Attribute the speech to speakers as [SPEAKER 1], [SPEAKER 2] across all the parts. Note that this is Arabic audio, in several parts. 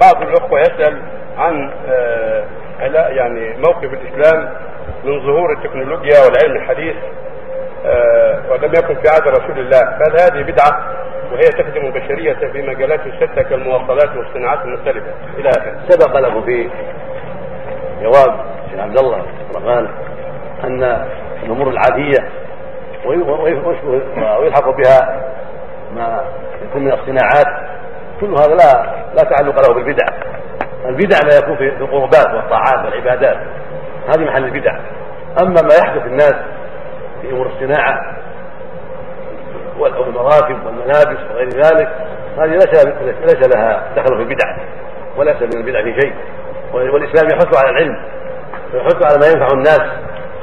[SPEAKER 1] بعض الأخوة يسأل عن آه، يعني موقف الإسلام من ظهور التكنولوجيا والعلم الحديث آه، ولم يكن في عهد رسول الله فهل هذه بدعة وهي تخدم البشرية في مجالات شتى كالمواصلات والصناعات المختلفة إلى آخره.
[SPEAKER 2] سبق له في جواب الشيخ عبد الله قال أن الأمور العادية وي- وي- وي- ويلحق بها ما يكون من الصناعات كل هذا لا لا تعلق له بالبدع. البدع ما يكون في القربات والطاعات والعبادات. هذه محل البدع. أما ما يحدث الناس في أمور الصناعة والمراكب والملابس وغير ذلك هذه ليس ليس لها دخل في البدع وليس من البدع في شيء. والإسلام يحث على العلم ويحث على ما ينفع الناس.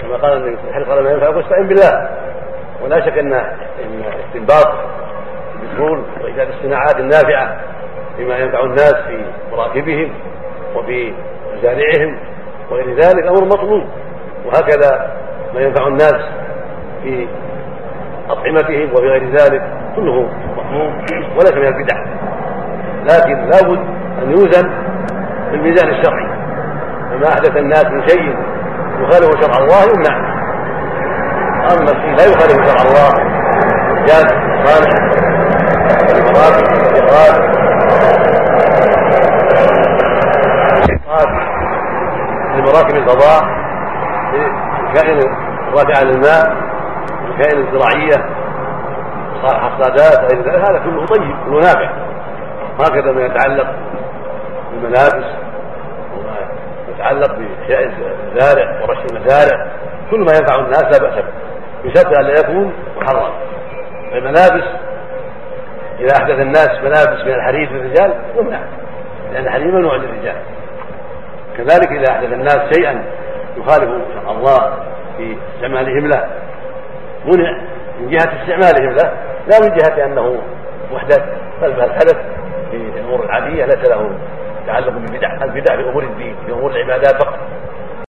[SPEAKER 2] كما قال النبي صلى الله عليه وسلم ينفعك واستعن بالله. ولا شك ان إن استنباط البترول وإيجاد الصناعات النافعة بما ينفع الناس في مراكبهم وفي مزارعهم وغير ذلك أمر مطلوب. وهكذا ما ينفع الناس في أطعمتهم وفي غير ذلك كله مطلوب وليس من البدع. لكن لابد أن يوزن بالميزان الشرعي. فما أحدث الناس من شيء يخالف شرع الله يمنع. أما الشيء لا يخالف شرع الله. جاز صالح المراكب والإخراج لمراكب الفضاء الكائن الرافع عن الماء الكائن الزراعية حصادات غير ذلك. هذا كله طيب كله نافع هكذا ما يتعلق بالملابس وما يتعلق بأشياء الزارع ورش المزارع كل ما ينفع الناس لا بأس به. بشرط أن لا يكون محرم. الملابس إذا أحدث الناس ملابس من الحرير للرجال يمنع. لأن الحرير ممنوع للرجال. كذلك إذا أحدث الناس شيئا يخالف شرع الله في استعمالهم له منع من جهة استعمالهم له لا من جهة أنه محدث بل بل حدث في الأمور العادية ليس له تعلق بالبدع البدع في أمور الدين في أمور العبادات فقط.